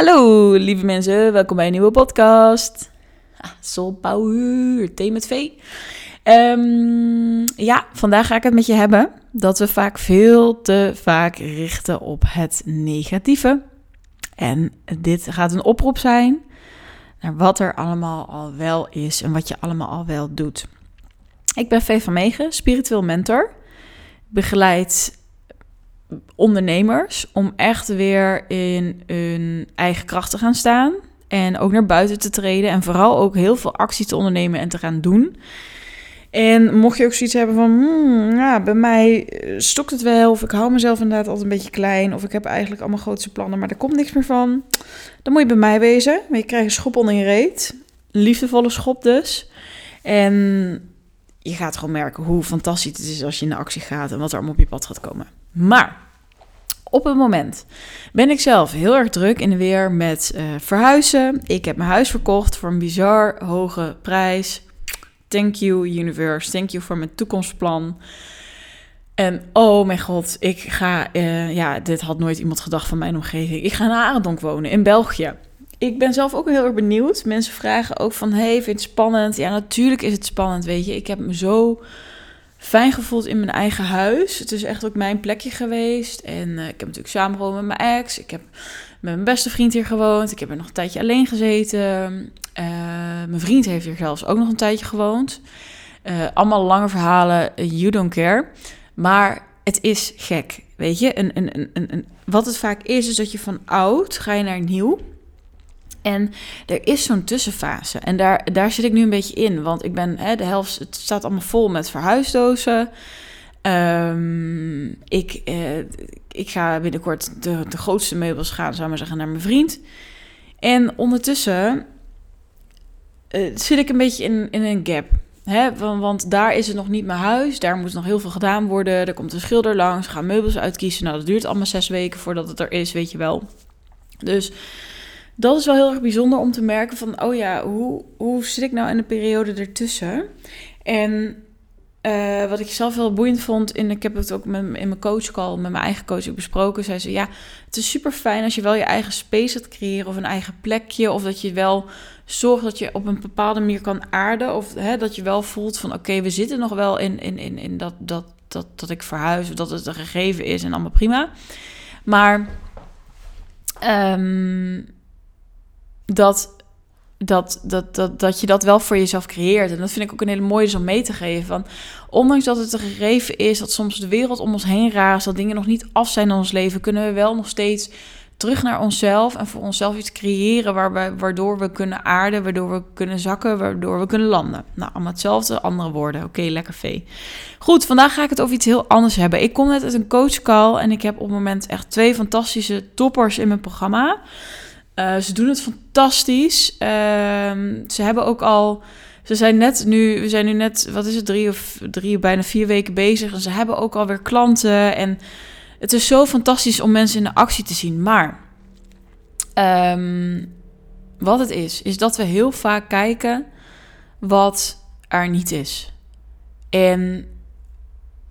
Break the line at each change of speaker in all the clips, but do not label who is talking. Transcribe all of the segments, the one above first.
Hallo lieve mensen, welkom bij een nieuwe podcast. Ah, Soul Power, thee met V. Ehm, ja, vandaag ga ik het met je hebben dat we vaak veel te vaak richten op het negatieve. En dit gaat een oproep zijn naar wat er allemaal al wel is en wat je allemaal al wel doet. Ik ben V van Megen, spiritueel mentor. Begeleid ondernemers om echt weer in hun eigen kracht te gaan staan. En ook naar buiten te treden. En vooral ook heel veel actie te ondernemen en te gaan doen. En mocht je ook zoiets hebben van, hmm, ja, bij mij eh, stokt het wel. Of ik hou mezelf inderdaad altijd een beetje klein. Of ik heb eigenlijk allemaal grootste plannen, maar er komt niks meer van. Dan moet je bij mij wezen. Je krijgt een schop onder je reet. Liefdevolle schop dus. En je gaat gewoon merken hoe fantastisch het is als je in de actie gaat. En wat er allemaal op je pad gaat komen. Maar op het moment ben ik zelf heel erg druk in de weer met uh, verhuizen. Ik heb mijn huis verkocht voor een bizar hoge prijs. Thank you, universe. Thank you voor mijn toekomstplan. En oh mijn god, ik ga, uh, ja, dit had nooit iemand gedacht van mijn omgeving. Ik ga naar Arendonk wonen in België. Ik ben zelf ook heel erg benieuwd. Mensen vragen ook van, hey, vind je het spannend? Ja, natuurlijk is het spannend, weet je. Ik heb me zo fijn gevoeld in mijn eigen huis. Het is echt ook mijn plekje geweest. En uh, ik heb natuurlijk samen gewoond met mijn ex. Ik heb met mijn beste vriend hier gewoond. Ik heb er nog een tijdje alleen gezeten. Uh, mijn vriend heeft hier zelfs ook nog een tijdje gewoond. Uh, allemaal lange verhalen, you don't care. Maar het is gek, weet je. En, en, en, en, wat het vaak is, is dat je van oud ga je naar nieuw. En er is zo'n tussenfase. En daar, daar zit ik nu een beetje in. Want ik ben hè, de helft, het staat allemaal vol met verhuisdozen. Um, ik, eh, ik ga binnenkort de, de grootste meubels gaan, zou maar zeggen, naar mijn vriend. En ondertussen uh, zit ik een beetje in, in een gap. Hè? Want, want, daar is het nog niet mijn huis. Daar moet nog heel veel gedaan worden. Er komt een schilder langs, gaan meubels uitkiezen. Nou, dat duurt allemaal zes weken voordat het er is, weet je wel. Dus dat is wel heel erg bijzonder om te merken van, oh ja, hoe, hoe zit ik nou in de periode ertussen? En uh, wat ik zelf heel boeiend vond, en ik heb het ook met, in mijn coachcall, met mijn eigen coach besproken, zei ze, ja, het is super fijn als je wel je eigen space gaat creëren of een eigen plekje, of dat je wel zorgt dat je op een bepaalde manier kan aarden, of hè, dat je wel voelt van, oké, we zitten nog wel in, in, in, in dat, dat, dat, dat ik verhuis, of dat het een gegeven is en allemaal prima. Maar... Um, dat, dat, dat, dat, dat je dat wel voor jezelf creëert. En dat vind ik ook een hele mooie om mee te geven. Van, ondanks dat het een gegeven is, dat soms de wereld om ons heen raast, dat dingen nog niet af zijn in ons leven, kunnen we wel nog steeds terug naar onszelf en voor onszelf iets creëren waarbij, waardoor we kunnen aarden, waardoor we kunnen zakken, waardoor we kunnen landen. Nou, allemaal hetzelfde, andere woorden. Oké, lekker vee. Goed, vandaag ga ik het over iets heel anders hebben. Ik kom net uit een coachcall en ik heb op het moment echt twee fantastische toppers in mijn programma. Uh, ze doen het fantastisch. Uh, ze hebben ook al. Ze zijn net nu, we zijn nu net, wat is het, drie of drie, bijna vier weken bezig. En ze hebben ook alweer klanten. En het is zo fantastisch om mensen in de actie te zien. Maar um, wat het is, is dat we heel vaak kijken wat er niet is. En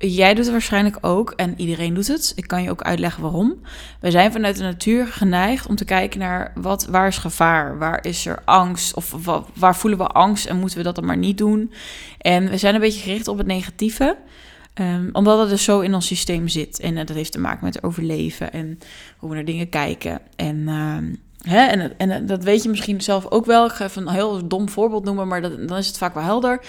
Jij doet het waarschijnlijk ook en iedereen doet het. Ik kan je ook uitleggen waarom. We zijn vanuit de natuur geneigd om te kijken naar wat, waar is gevaar, waar is er angst of waar voelen we angst en moeten we dat dan maar niet doen. En we zijn een beetje gericht op het negatieve, um, omdat het dus zo in ons systeem zit. En dat heeft te maken met overleven en hoe we naar dingen kijken. En um, Hè? En, en dat weet je misschien zelf ook wel. Ik ga even een heel dom voorbeeld noemen, maar dat, dan is het vaak wel helder.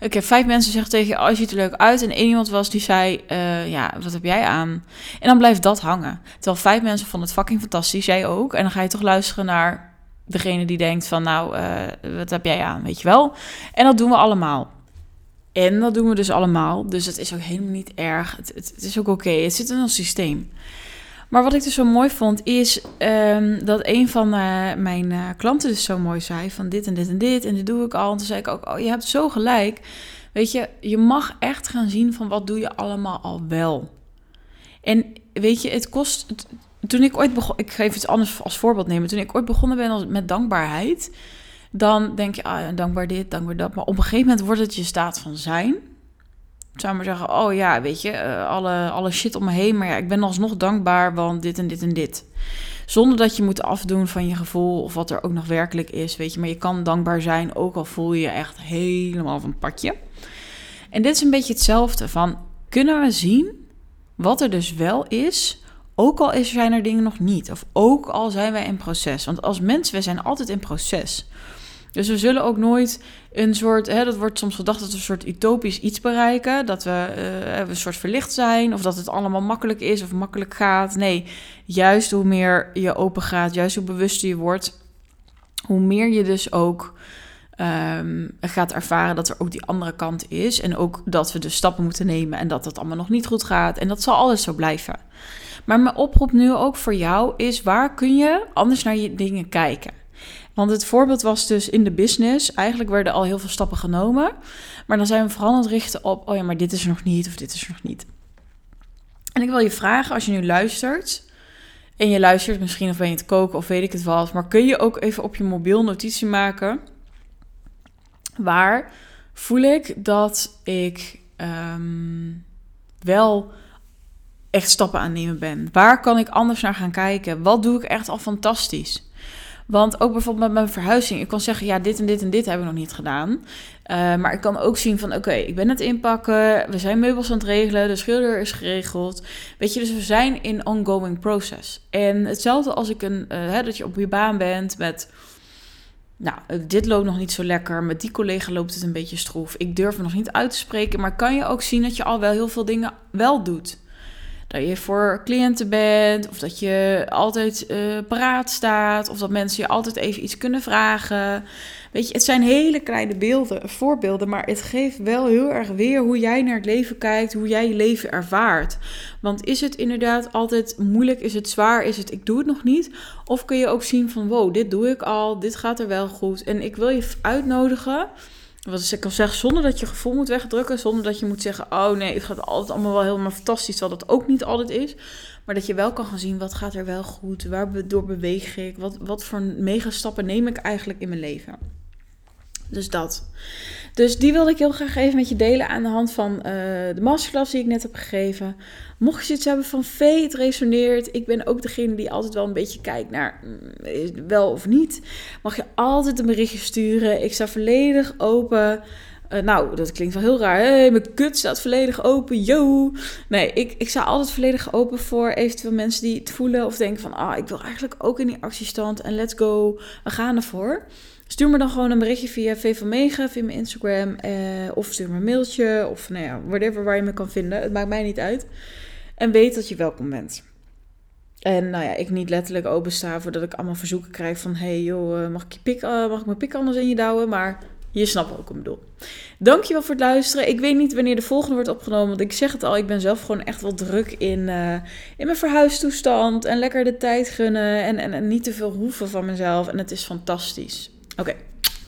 Ik heb vijf mensen zeggen tegen je, oh, je ziet er leuk uit. En één iemand was die zei, uh, ja, wat heb jij aan? En dan blijft dat hangen. Terwijl vijf mensen vonden het fucking fantastisch, jij ook. En dan ga je toch luisteren naar degene die denkt van, nou, uh, wat heb jij aan, weet je wel? En dat doen we allemaal. En dat doen we dus allemaal. Dus het is ook helemaal niet erg. Het, het, is ook oké. Het zit in ons systeem. Maar wat ik dus zo mooi vond, is um, dat een van uh, mijn uh, klanten dus zo mooi zei: van dit en dit en dit en dit doe ik al. En toen zei ik ook: Oh, je hebt zo gelijk. Weet je, je mag echt gaan zien van wat doe je allemaal al wel. En weet je, het kost. toen ik ooit begon, ik geef iets anders als voorbeeld nemen. Toen ik ooit begonnen ben met dankbaarheid, dan denk je, ah, dankbaar dit, dankbaar dat. Maar op een gegeven moment wordt het je staat van zijn zou maar zeggen, oh ja, weet je, uh, alle, alle shit om me heen. Maar ja, ik ben alsnog dankbaar, want dit en dit en dit. Zonder dat je moet afdoen van je gevoel of wat er ook nog werkelijk is, weet je. Maar je kan dankbaar zijn, ook al voel je je echt helemaal van het padje. En dit is een beetje hetzelfde van, kunnen we zien wat er dus wel is, ook al zijn er dingen nog niet. Of ook al zijn wij in proces. Want als mensen, we zijn altijd in proces. Dus we zullen ook nooit een soort, hè, dat wordt soms gedacht dat we een soort utopisch iets bereiken. Dat we uh, een soort verlicht zijn of dat het allemaal makkelijk is of makkelijk gaat. Nee, juist hoe meer je open gaat, juist hoe bewuster je wordt, hoe meer je dus ook um, gaat ervaren dat er ook die andere kant is. En ook dat we dus stappen moeten nemen en dat het allemaal nog niet goed gaat. En dat zal alles zo blijven. Maar mijn oproep nu ook voor jou is: waar kun je anders naar je dingen kijken? Want het voorbeeld was dus in de business. Eigenlijk werden al heel veel stappen genomen. Maar dan zijn we vooral aan het richten op: oh ja, maar dit is er nog niet of dit is er nog niet. En ik wil je vragen, als je nu luistert. En je luistert misschien of ben je het koken of weet ik het wat. Maar kun je ook even op je mobiel notitie maken waar voel ik dat ik ehm, wel echt stappen aan nemen ben? Waar kan ik anders naar gaan kijken? Wat doe ik echt al fantastisch? Want ook bijvoorbeeld met mijn verhuizing. Ik kan zeggen, ja, dit en dit en dit hebben we nog niet gedaan. Uh, maar ik kan ook zien van, oké, ik ben het inpakken. We zijn meubels aan het regelen. De schilder is geregeld. Weet je, dus we zijn in ongoing process. En hetzelfde als ik een, uh, hè, dat je op je baan bent met nou, dit loopt nog niet zo lekker. Met die collega loopt het een beetje stroef. Ik durf me nog niet uit te spreken. Maar kan je ook zien dat je al wel heel veel dingen wel doet? Dat je voor cliënten bent, of dat je altijd uh, paraat staat, of dat mensen je altijd even iets kunnen vragen. Weet je, het zijn hele kleine beelden, voorbeelden, maar het geeft wel heel erg weer hoe jij naar het leven kijkt, hoe jij je leven ervaart. Want is het inderdaad altijd moeilijk, is het zwaar, is het ik doe het nog niet? Of kun je ook zien van wow, dit doe ik al, dit gaat er wel goed. En ik wil je uitnodigen wat ik kan zeggen, zonder dat je gevoel moet wegdrukken, zonder dat je moet zeggen, oh nee, het gaat altijd allemaal wel helemaal fantastisch, terwijl dat ook niet altijd is. Maar dat je wel kan gaan zien, wat gaat er wel goed, waar door beweeg ik, wat, wat voor mega stappen neem ik eigenlijk in mijn leven. Dus dat. Dus die wilde ik heel graag even met je delen aan de hand van uh, de masterclass die ik net heb gegeven. Mocht je iets hebben van vee, het resoneert. Ik ben ook degene die altijd wel een beetje kijkt naar mm, wel of niet. Mag je altijd een berichtje sturen. Ik sta volledig open. Uh, nou, dat klinkt wel heel raar. Hey, mijn kut staat volledig open. Yo. Nee, ik, ik sta altijd volledig open voor eventueel mensen die het voelen of denken van... Ah, ik wil eigenlijk ook in die actiestand en let's go. We gaan ervoor. Stuur me dan gewoon een berichtje via V Mega, via mijn Instagram. Eh, of stuur me een mailtje. Of nou ja, whatever waar je me kan vinden. Het maakt mij niet uit. En weet dat je welkom bent. En nou ja, ik niet letterlijk opensta voordat ik allemaal verzoeken krijg van... hey joh, eh, mag ik, je uh, mag ik mijn pik anders in je douwen? Maar je snapt ook wat ik bedoel. Dankjewel voor het luisteren. Ik weet niet wanneer de volgende wordt opgenomen. Want ik zeg het al, ik ben zelf gewoon echt wel druk in, uh, in mijn verhuistoestand. En lekker de tijd gunnen. En, en, en niet te veel hoeven van mezelf. En het is fantastisch. Oké,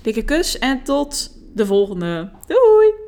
dikke kus en tot de volgende. Doei!